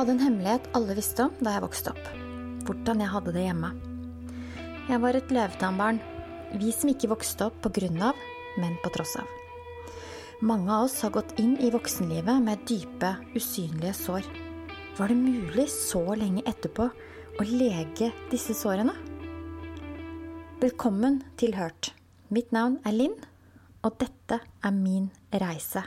hadde en hemmelighet alle visste om da jeg vokste opp. Hvordan jeg hadde det hjemme. Jeg var et løvetannbarn. Vi som ikke vokste opp på grunn av, men på tross av. Mange av oss har gått inn i voksenlivet med dype, usynlige sår. Var det mulig så lenge etterpå å lege disse sårene? Velkommen til Hørt. Mitt navn er Linn, og dette er min reise.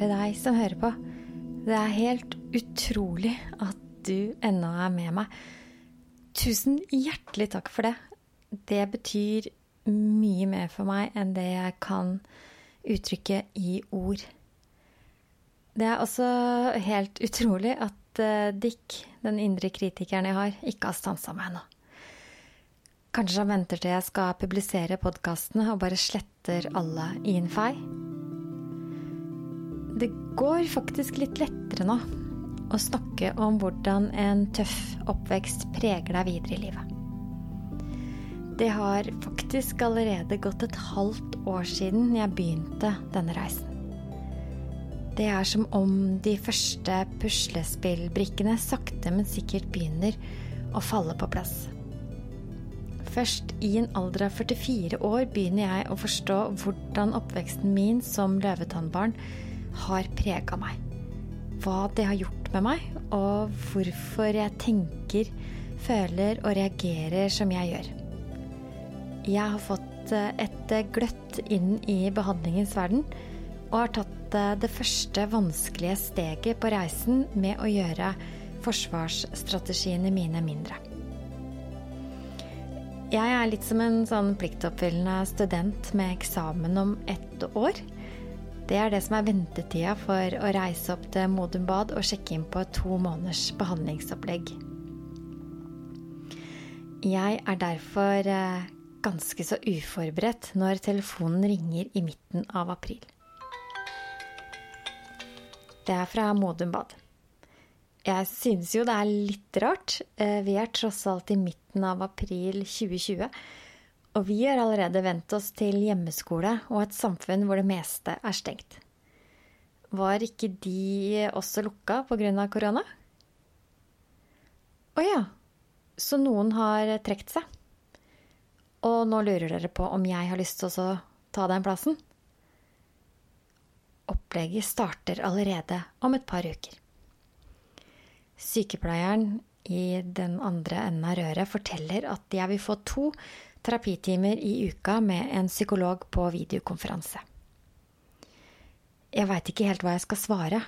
Kjære deg som hører på. Det er helt utrolig at du ennå er med meg. Tusen hjertelig takk for det. Det betyr mye mer for meg enn det jeg kan uttrykke i ord. Det er også helt utrolig at eh, Dick, den indre kritikeren jeg har, ikke har stansa meg ennå. Kanskje han venter til jeg skal publisere podkastene og bare sletter alle i en fei? Det går faktisk litt lettere nå å snakke om hvordan en tøff oppvekst preger deg videre i livet. Det har faktisk allerede gått et halvt år siden jeg begynte denne reisen. Det er som om de første puslespillbrikkene sakte, men sikkert begynner å falle på plass. Først i en alder av 44 år begynner jeg å forstå hvordan oppveksten min som løvetannbarn har prega meg. Hva det har gjort med meg, og hvorfor jeg tenker, føler og reagerer som jeg gjør. Jeg har fått et gløtt inn i behandlingens verden og har tatt det første vanskelige steget på reisen med å gjøre forsvarsstrategiene mine mindre. Jeg er litt som en sånn pliktoppfyllende student med eksamen om ett år. Det er det som er ventetida for å reise opp til Modum Bad og sjekke inn på to måneders behandlingsopplegg. Jeg er derfor ganske så uforberedt når telefonen ringer i midten av april. Det er fra Modum Bad. Jeg synes jo det er litt rart. Vi er tross alt i midten av april 2020. Og vi har allerede vent oss til hjemmeskole og et samfunn hvor det meste er stengt. Var ikke de også lukka pga. korona? Å ja. Så noen har trukket seg. Og nå lurer dere på om jeg har lyst til å ta den plassen? Opplegget starter allerede om et par uker. Sykepleieren i den andre enden av røret forteller at jeg vil få to terapitimer i uka med en psykolog på videokonferanse. Jeg veit ikke helt hva jeg skal svare.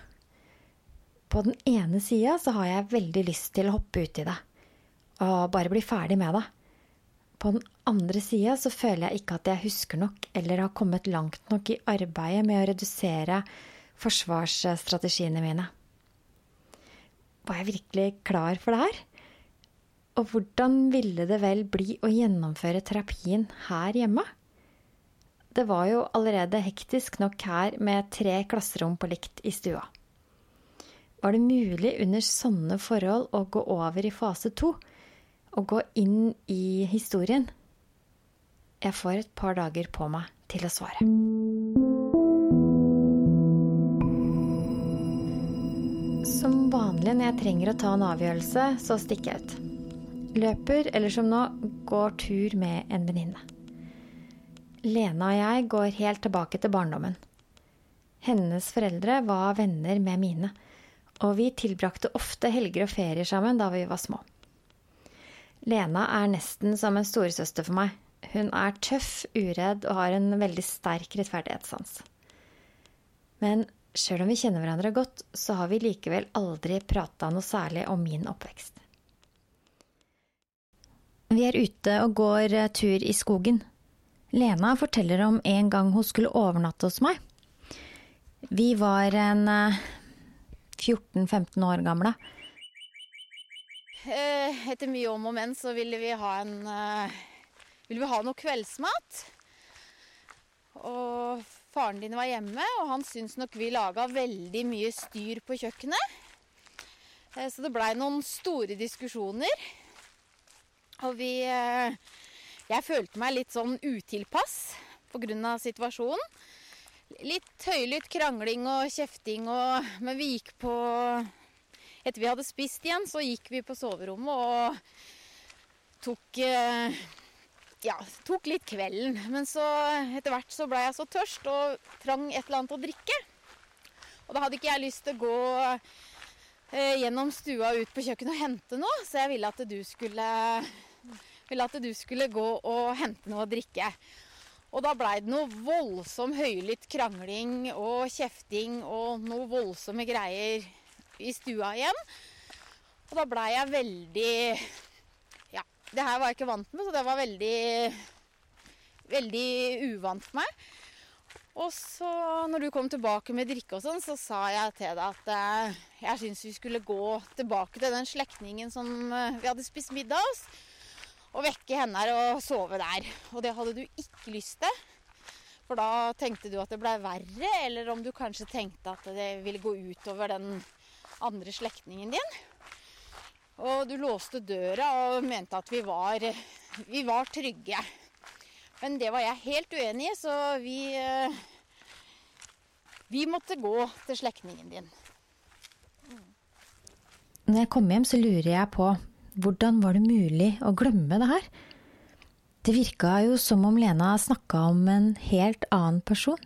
På den ene sida så har jeg veldig lyst til å hoppe uti det og bare bli ferdig med det. På den andre sida så føler jeg ikke at jeg husker nok eller har kommet langt nok i arbeidet med å redusere forsvarsstrategiene mine. Var jeg virkelig klar for det her? Og hvordan ville det vel bli å gjennomføre terapien her hjemme? Det var jo allerede hektisk nok her med tre klasserom på likt i stua. Var det mulig under sånne forhold å gå over i fase to? Å gå inn i historien? Jeg får et par dager på meg til å svare. Som vanlig når jeg trenger å ta en avgjørelse, så stikker jeg ut. Løper, eller som nå, går tur med en venninne. Lena og jeg går helt tilbake til barndommen. Hennes foreldre var venner med mine, og vi tilbrakte ofte helger og ferier sammen da vi var små. Lena er nesten som en storesøster for meg. Hun er tøff, uredd og har en veldig sterk rettferdighetssans. Men sjøl om vi kjenner hverandre godt, så har vi likevel aldri prata noe særlig om min oppvekst. Vi er ute og går tur i skogen. Lena forteller om en gang hun skulle overnatte hos meg. Vi var en 14-15 år gamle. Etter mye om og men så ville vi ha en Ville vi ha noe kveldsmat. Og faren din var hjemme, og han syntes nok vi laga veldig mye styr på kjøkkenet. Så det blei noen store diskusjoner. Og vi jeg følte meg litt sånn utilpass pga. situasjonen. Litt høylytt krangling og kjefting og Men vi gikk på Etter vi hadde spist igjen, så gikk vi på soverommet og tok eh, Ja, tok litt kvelden. Men så etter hvert så blei jeg så tørst og trang et eller annet å drikke. Og da hadde ikke jeg lyst til å gå eh, gjennom stua ut på kjøkkenet og hente noe, så jeg ville at du skulle, ville at du skulle gå og hente noe å drikke. Og da blei det noe voldsom høylytt krangling og kjefting og noe voldsomme greier i stua igjen. Og da blei jeg veldig Ja, det her var jeg ikke vant med, så det var veldig Veldig uvant for meg. Og så, når du kom tilbake med drikke og sånn, så sa jeg til deg at eh, jeg syns vi skulle gå tilbake til den slektningen som eh, vi hadde spist middag hos og vekke henne og sove der. Og det hadde du ikke lyst til. For da tenkte du at det blei verre, eller om du kanskje tenkte at det ville gå utover den andre slektningen din. Og du låste døra og mente at vi var, vi var trygge. Men det var jeg helt uenig i, så vi Vi måtte gå til slektningen din. Når jeg kommer hjem, så lurer jeg på hvordan var det mulig å glemme det her? Det virka jo som om Lena snakka om en helt annen person.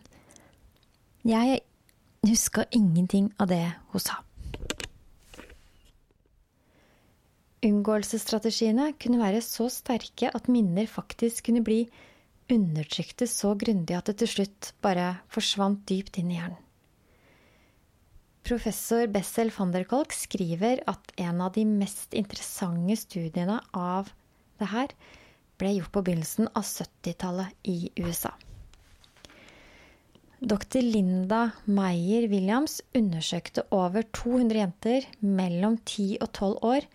Jeg huska ingenting av det hun sa. Unngåelsesstrategiene kunne være så sterke at minner faktisk kunne bli undertrykte så grundig at det til slutt bare forsvant dypt inn i hjernen. Professor Bessel van der Kolk skriver at en av de mest interessante studiene av det her ble gjort på begynnelsen av 70-tallet i USA. Dr. Linda Meyer Williams undersøkte over 200 jenter mellom 10 og 12 år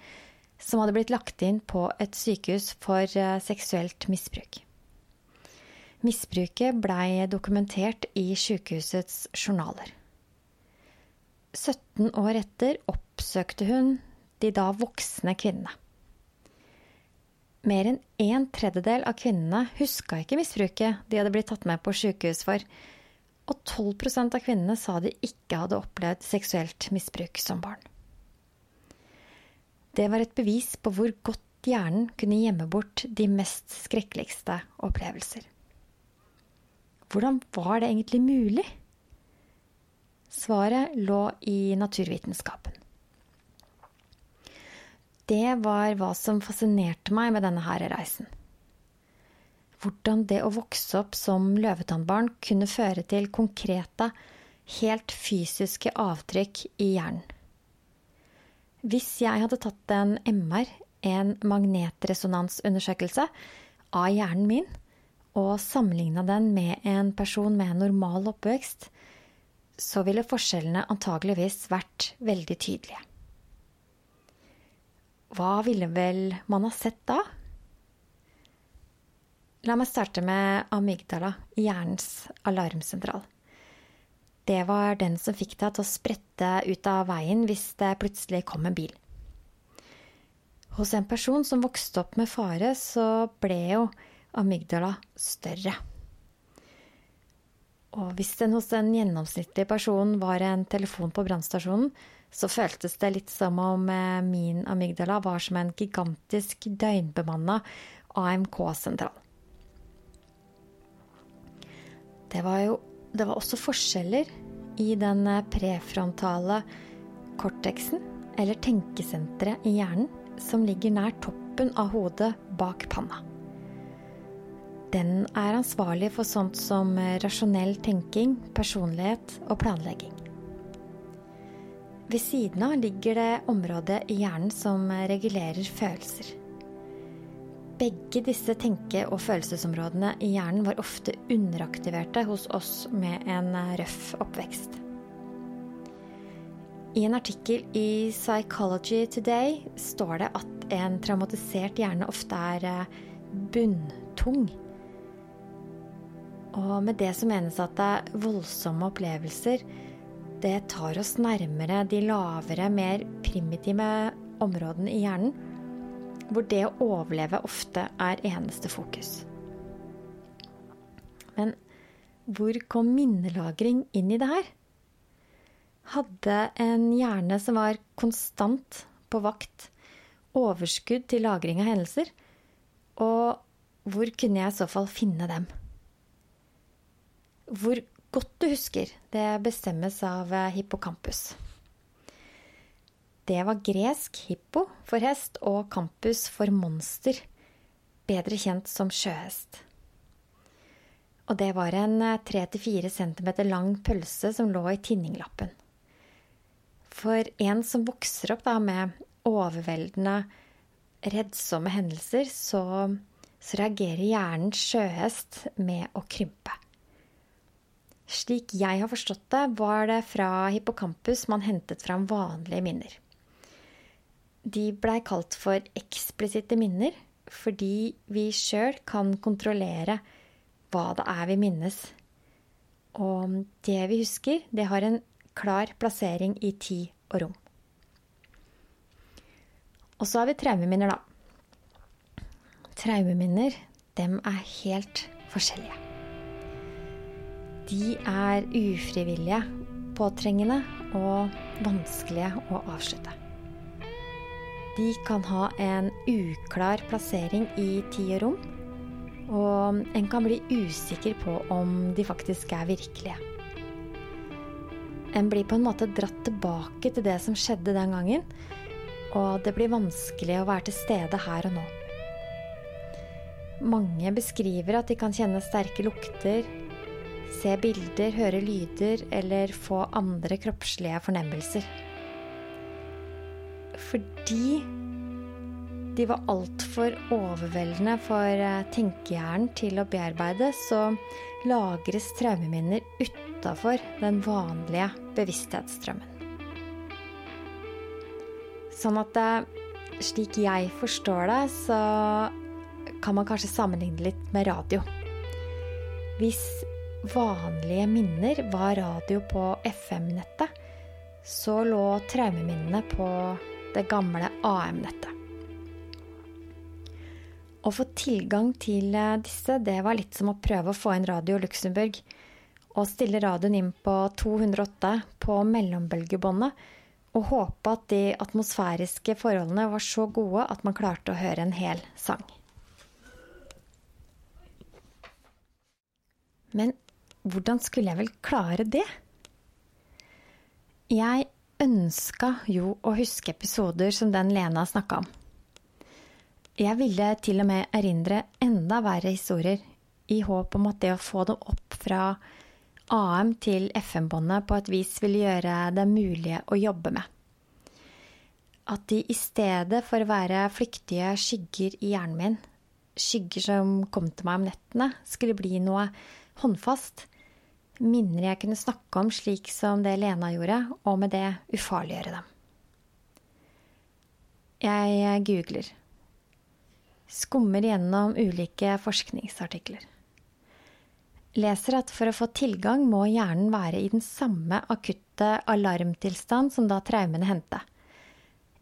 som hadde blitt lagt inn på et sykehus for eh, seksuelt misbruk. Misbruket blei dokumentert i sykehusets journaler. 17 år etter oppsøkte hun de da voksne kvinnene. Mer enn en tredjedel av kvinnene huska ikke misbruket de hadde blitt tatt med på sykehus for, og 12% av kvinnene sa de ikke hadde opplevd seksuelt misbruk som barn. Det var et bevis på hvor godt hjernen kunne gjemme bort de mest skrekkeligste opplevelser. Hvordan var det egentlig mulig? Svaret lå i naturvitenskapen. Det var hva som fascinerte meg med denne her reisen. Hvordan det å vokse opp som løvetannbarn kunne føre til konkrete, helt fysiske avtrykk i hjernen. Hvis jeg hadde tatt en MR, en magnetresonansundersøkelse, av hjernen min, og sammenligna den med en person med normal oppvekst, så ville forskjellene antageligvis vært veldig tydelige. Hva ville vel man ha sett da? La meg starte med amygdala, hjernens alarmsentral. Det var den som fikk deg til å sprette ut av veien hvis det plutselig kom en bil. Hos en person som vokste opp med fare, så ble jo amygdala større. Og hvis den hos en gjennomsnittlig person var en telefon på brannstasjonen, så føltes det litt som om eh, min amygdala var som en gigantisk døgnbemanna AMK-sentral. Det var jo Det var også forskjeller i den eh, prefrontale korteksen, eller tenkesenteret i hjernen, som ligger nær toppen av hodet bak panna. Den er ansvarlig for sånt som rasjonell tenking, personlighet og planlegging. Ved siden av ligger det området i hjernen som regulerer følelser. Begge disse tenke- og følelsesområdene i hjernen var ofte underaktiverte hos oss med en røff oppvekst. I en artikkel i Psychology Today står det at en traumatisert hjerne ofte er bunntung og med det så menes at det er voldsomme opplevelser. Det tar oss nærmere de lavere, mer primitive områdene i hjernen. hvor det å overleve ofte er eneste fokus. Men hvor kom minnelagring inn i det her? Hadde en hjerne som var konstant på vakt, overskudd til lagring av hendelser? Og hvor kunne jeg i så fall finne dem? Hvor godt du husker, det bestemmes av hippocampus. Det var gresk hippo for hest og campus for monster, bedre kjent som sjøhest. Og det var en 3-4 cm lang pølse som lå i tinninglappen. For en som vokser opp da med overveldende, reddsomme hendelser, så, så reagerer hjernen sjøhest med å krympe. Slik jeg har forstått det, var det fra hippocampus man hentet fram vanlige minner. De blei kalt for eksplisitte minner fordi vi sjøl kan kontrollere hva det er vi minnes. Og det vi husker, det har en klar plassering i tid og rom. Og så har vi traumeminner, da. Traumeminner, dem er helt forskjellige. De er ufrivillige, påtrengende og vanskelige å avslutte. De kan ha en uklar plassering i tid og rom, og en kan bli usikker på om de faktisk er virkelige. En blir på en måte dratt tilbake til det som skjedde den gangen, og det blir vanskelig å være til stede her og nå. Mange beskriver at de kan kjenne sterke lukter, se bilder, høre lyder eller få andre kroppslige fornemmelser. Fordi de var altfor overveldende for eh, tenkehjernen til å bearbeide, så lagres traumeminner utafor den vanlige bevissthetsstrømmen. Sånn at eh, slik jeg forstår det, så kan man kanskje sammenligne litt med radio. Hvis vanlige minner var radio på FM-nettet, så lå traumeminnene på det gamle AM-nettet. Å få tilgang til eh, disse, det var litt som å prøve å få inn Radio Luxembourg. Og stille radioen inn på 208 på mellombølgebåndet og håpe at de atmosfæriske forholdene var så gode at man klarte å høre en hel sang. Men hvordan skulle jeg vel klare det? Jeg ønska jo å huske episoder som den Lena snakka om. Jeg ville til og med erindre enda verre historier, i håp om at det å få dem opp fra AM til FM-båndet på et vis ville gjøre det mulig å jobbe med. At de i stedet for å være flyktige skygger i hjernen min, skygger som kom til meg om nettene, skulle bli noe håndfast, minner jeg kunne snakke om slik som det Lena gjorde, og med det ufarliggjøre dem. Jeg googler skummer gjennom ulike forskningsartikler. Leser at for å få tilgang må hjernen være i den samme akutte alarmtilstand som da traumene hendte.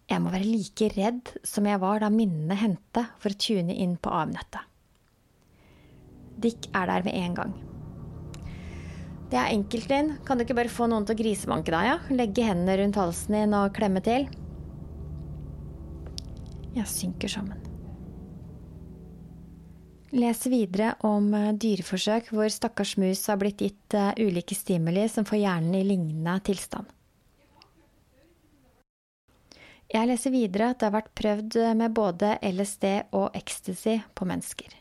Jeg må være like redd som jeg var da minnene hendte for å tune inn på avnettet. Dick er der med en gang. Det er enkelt, din. Kan du ikke bare få noen til å grisebanke deg, ja? Legge hendene rundt halsen din og klemme til? Jeg synker sammen. Les videre om eh, dyreforsøk hvor stakkars mus har blitt gitt eh, ulike stimuli som får hjernen i lignende tilstand. Jeg leser videre at det har vært prøvd eh, med både LSD og ecstasy på mennesker.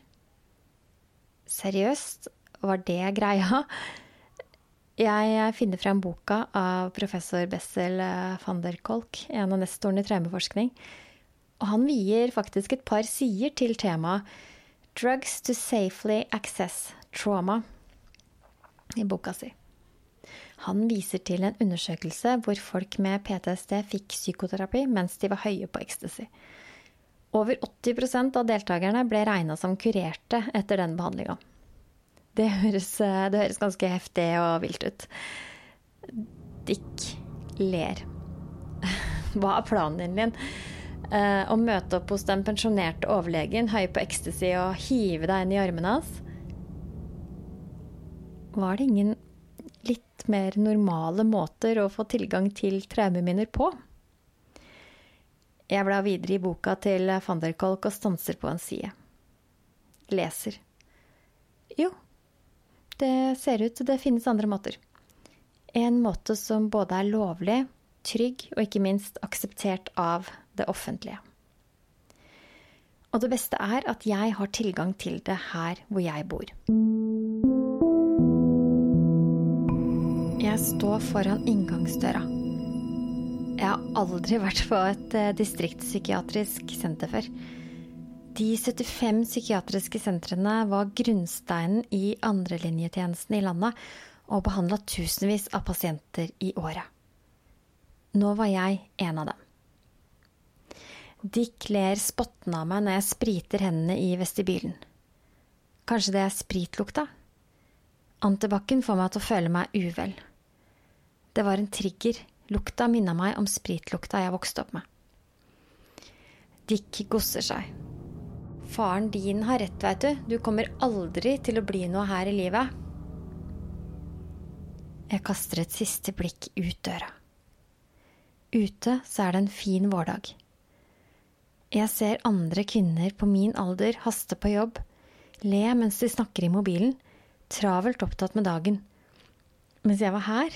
Seriøst, var det greia? Jeg finner frem boka av professor Bessel van der Kolk, en av nestorene i traumeforskning, og han vier faktisk et par sider til temaet Drugs to Safely Access Trauma i boka si. Han viser til en undersøkelse hvor folk med PTSD fikk psykoterapi mens de var høye på ecstasy. Over 80 av deltakerne ble regna som kurerte etter den behandlinga. Det, det høres ganske heftig og vilt ut. Dick ler. Hva er planen din? Linn? å møte opp hos den pensjonerte overlegen, høy på ecstasy og hive deg inn i armene hans? Var det ingen litt mer normale måter å få tilgang til traumeminner på? Jeg blar videre i boka til van der Kolk og stanser på en side. Leser. Det ser ut det finnes andre måter. En måte som både er lovlig, trygg og ikke minst akseptert av det offentlige. Og det beste er at jeg har tilgang til det her hvor jeg bor. Jeg står foran inngangsdøra. Jeg har aldri vært på et eh, distriktspsykiatrisk senter før. De 75 psykiatriske sentrene var grunnsteinen i andrelinjetjenesten i landet og behandla tusenvis av pasienter i året. Nå var jeg en av dem. Dick ler spottende av meg når jeg spriter hendene i vestibylen. Kanskje det er spritlukta? Antibac-en får meg til å føle meg uvel. Det var en trigger. Lukta minna meg om spritlukta jeg vokste opp med. Dick gosser seg. Faren din har rett, veit du. Du kommer aldri til å bli noe her i livet. Jeg kaster et siste blikk ut døra. Ute så er det en fin vårdag. Jeg ser andre kvinner på min alder haste på jobb, le mens de snakker i mobilen, travelt opptatt med dagen. Mens jeg var her,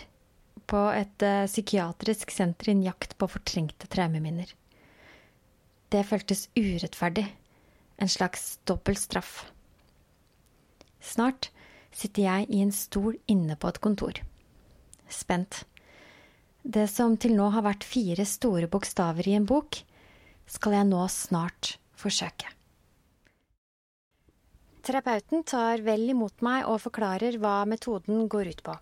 på et uh, psykiatrisk senter i en jakt på fortrengte traumeminner. Det føltes urettferdig, en slags dobbel straff. Snart sitter jeg i en stol inne på et kontor. Spent. Det som til nå har vært fire store bokstaver i en bok, skal jeg nå snart forsøke. Terapeuten tar vel imot meg og forklarer hva metoden går ut på.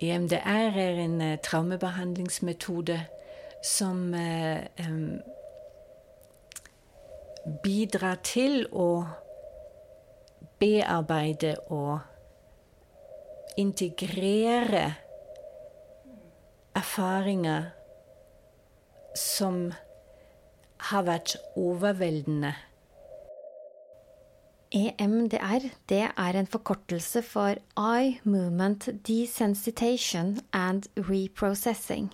EMDR er en uh, traumebehandlingsmetode som eh, um, bidrar til å bearbeide og integrere erfaringer som har vært overveldende. EMDR det er en forkortelse for Eye Movement Desensitization and Reprocessing.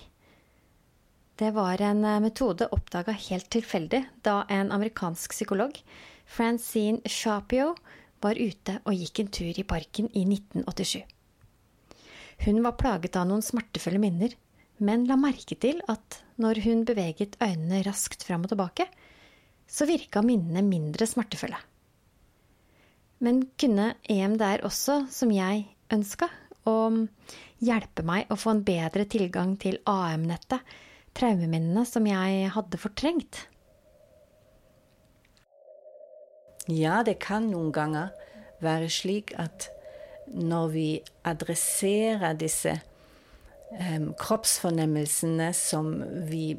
Det var en eh, metode oppdaga helt tilfeldig da en amerikansk psykolog, Francine Shapio, var ute og gikk en tur i parken i 1987. Hun var plaget av noen smertefulle minner, men la merke til at når hun beveget øynene raskt fram og tilbake, så virka minnene mindre smertefulle. Men kunne EMDR også, som jeg ønska, å hjelpe meg å få en bedre tilgang til AM-nettet, traumeminnene som jeg hadde fortrengt? Ja, det kan noen ganger være slik at når vi adresserer disse um, kroppsfornemmelsene som vi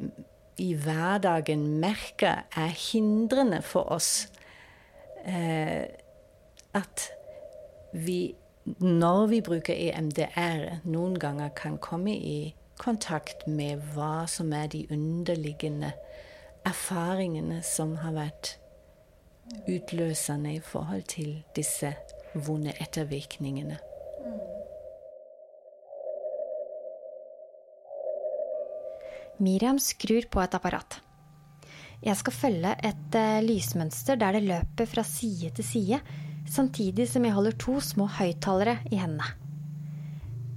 i hverdagen merker er hindrende for oss, uh, at vi når vi bruker EMDR, noen ganger kan komme i kontakt med hva som er de underliggende erfaringene som har vært utløsende i forhold til disse vonde ettervirkningene. Miriam skrur på et apparat. Jeg skal følge et uh, lysmønster der det løper fra side til side, samtidig som jeg holder to små høyttalere i hendene.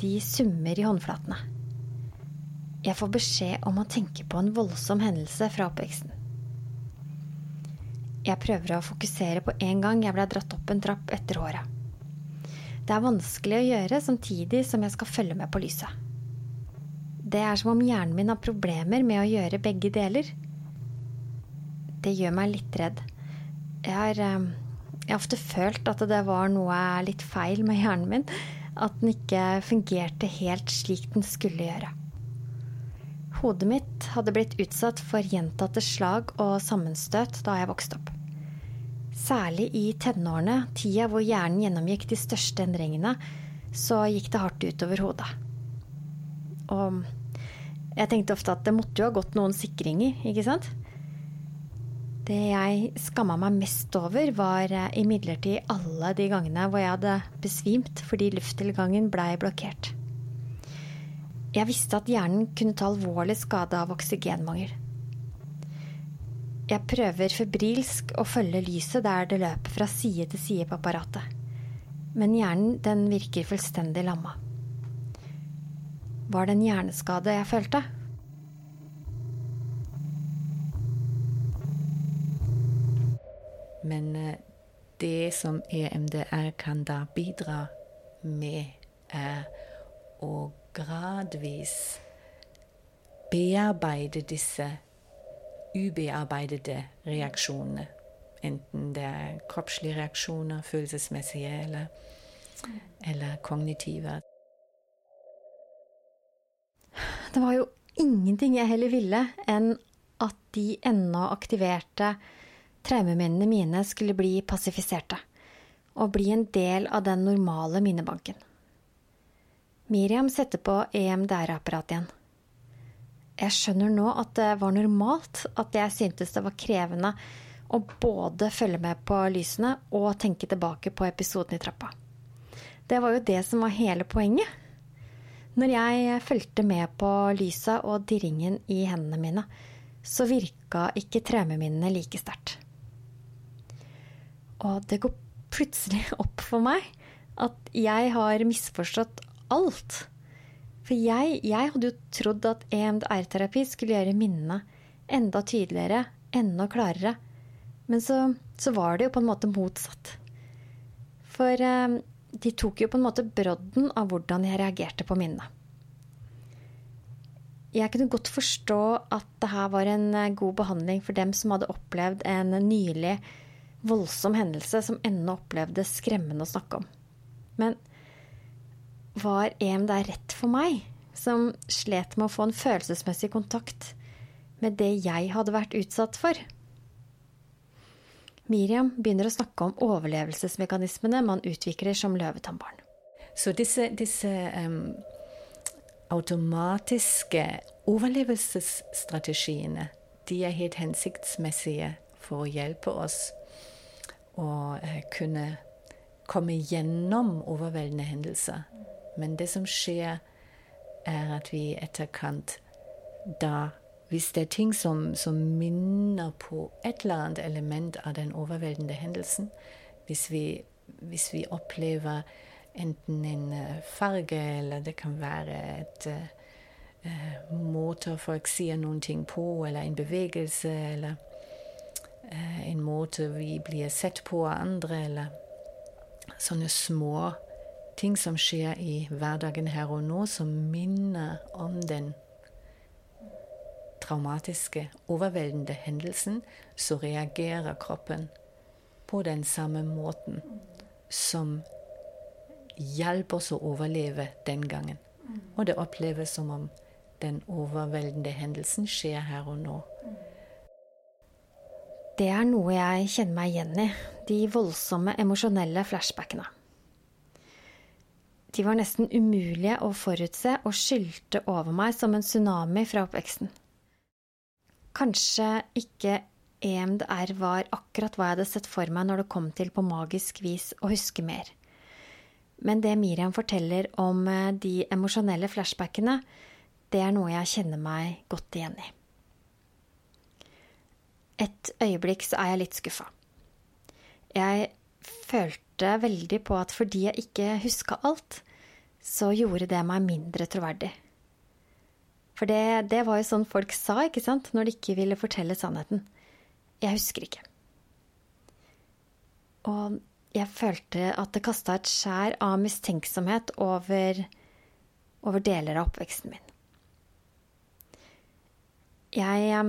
De summer i håndflatene. Jeg får beskjed om å tenke på en voldsom hendelse fra oppveksten. Jeg prøver å fokusere på en gang jeg ble dratt opp en trapp etter håret. Det er vanskelig å gjøre samtidig som jeg skal følge med på lyset. Det er som om hjernen min har problemer med å gjøre begge deler. Det gjør meg litt redd. Jeg har, eh, jeg har ofte følt at det var noe litt feil med hjernen min. At den ikke fungerte helt slik den skulle gjøre. Hodet mitt hadde blitt utsatt for gjentatte slag og sammenstøt da jeg vokste opp. Særlig i tenårene, tida hvor hjernen gjennomgikk de største endringene, så gikk det hardt utover hodet. Og Jeg tenkte ofte at det måtte jo ha gått noen sikringer, ikke sant? Det jeg skamma meg mest over, var eh, imidlertid alle de gangene hvor jeg hadde besvimt fordi lufttilgangen blei blokkert. Jeg visste at hjernen kunne ta alvorlig skade av oksygenmangel. Jeg prøver febrilsk å følge lyset der det løper fra side til side på apparatet. Men hjernen, den virker fullstendig lamma. Var det en hjerneskade jeg følte? Men eh, det som EMDR kan da bidra med, er å gradvis bearbeide disse ubearbeidede reaksjonene. Enten det er kroppslige reaksjoner, følelsesmessige eller, eller kognitive. Det var jo ingenting jeg heller ville enn at de ennå aktiverte traumeminnene mine skulle bli passifiserte og bli en del av den normale minnebanken. Miriam setter på EMDR-apparatet igjen. Jeg skjønner nå at det var normalt at jeg syntes det var krevende å både følge med på lysene og tenke tilbake på episoden i trappa. Det var jo det som var hele poenget. Når jeg fulgte med på lysa og dirringen i hendene mine, så virka ikke traumeminnene like sterkt. Og det går plutselig opp for meg at jeg har misforstått alt. For jeg, jeg hadde jo trodd at EMDR-terapi skulle gjøre minnene enda tydeligere, enda klarere. Men så, så, var det jo på en måte motsatt. For eh, de tok jo på en måte brodden av hvordan jeg reagerte på minnene. Jeg kunne godt forstå at det her var en eh, god behandling for dem som hadde opplevd en nylig voldsom hendelse som ennå opplevdes skremmende å snakke om. Men var EMDR rett for meg, som slet med å få en følelsesmessig kontakt med det jeg hadde vært utsatt for? Miriam begynner å snakke om overlevelsesmekanismene man utvikler som løvetannbarn. Så disse, disse um, automatiske overlevelsesstrategiene de er helt hensiktsmessige for å hjelpe oss å eh, kunne komme gjennom overveldende hendelser. Men det som skjer, er at vi etterkant da Hvis det er ting som, som, minner på et eller annet element av den overveldende hendelsen, hvis vi, hvis vi opplever enten en eh, farge, eller det kan være et uh, måte folk sier noen ting på, eller en bevegelse, eller en måte vi blir sett på av andre, eller sånne små ting som skjer i hverdagen her og nå, som minner om den traumatiske, overveldende hendelsen, så reagerer kroppen på den samme måten som hjalp oss å overleve den gangen. Og det oppleves som om den overveldende hendelsen skjer her og nå. Det er noe jeg kjenner meg igjen i, de voldsomme emosjonelle flashbackene. De var nesten umulige å forutse og skylte over meg som en tsunami fra oppveksten. Kanskje ikke EMDR var akkurat hva jeg hadde sett for meg når det kom til på magisk vis å huske mer. Men det Miriam forteller om eh, de emosjonelle flashbackene, det er noe jeg kjenner meg godt igjen i. Et øyeblikk så er jeg litt skuffa. Jeg følte veldig på at fordi jeg ikke huska alt, så gjorde det meg mindre troverdig. For det, det, var jo sånn folk sa, ikke sant, når de ikke ville fortelle sannheten. Jeg husker ikke. Og jeg følte at det kasta et skjær av mistenksomhet over, over deler av oppveksten min. Jeg,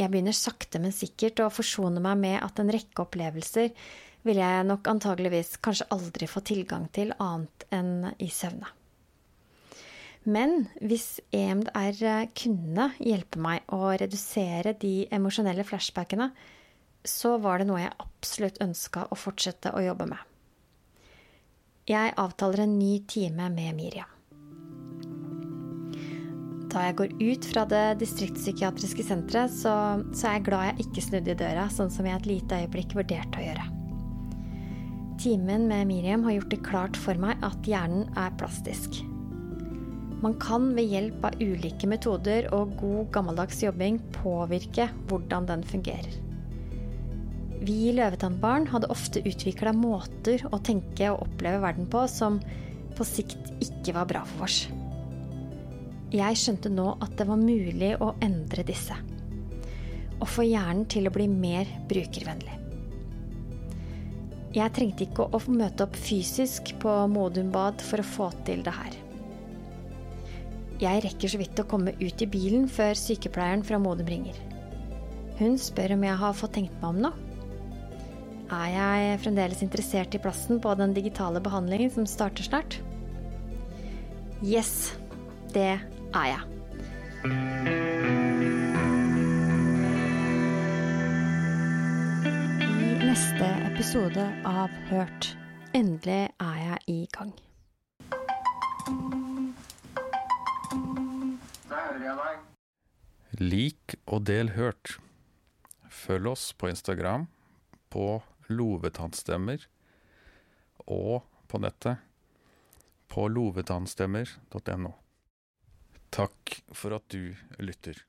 jeg begynner sakte, men sikkert å forsone meg med at en rekke opplevelser vil jeg nok antageligvis kanskje aldri få tilgang til annet enn i søvne. Men hvis EMDR kunne hjelpe meg å redusere de emosjonelle flashbackene, så var det noe jeg absolutt ønska å fortsette å jobbe med. Jeg avtaler en ny time med Miriam. Da jeg går ut fra det distriktspsykiatriske senteret, så, så, er jeg glad jeg ikke snudde i døra, sånn som jeg et lite øyeblikk vurderte å gjøre. Timen med Miriam har gjort det klart for meg at hjernen er plastisk. Man kan ved hjelp av ulike metoder og god gammeldags jobbing påvirke hvordan den fungerer. Vi løvetannbarn hadde ofte utvikla måter å tenke og oppleve verden på som på sikt ikke var bra for oss. Jeg skjønte nå at det var mulig å endre disse. Og få hjernen til å bli mer brukervennlig. Jeg trengte ikke å møte opp fysisk på Modum Bad for å få til det her. Jeg rekker så vidt å komme ut i bilen før sykepleieren fra Modum ringer. Hun spør om jeg har fått tenkt meg om noe. Er jeg fremdeles interessert i plassen på den digitale behandlingen som starter snart? Yes, det er jeg. Neste episode av Hørt. Endelig er jeg i gang. Lik og del Hørt. Følg oss på Instagram, på Lovetannstemmer og på nettet på lovetannstemmer.no. Takk for at du lytter.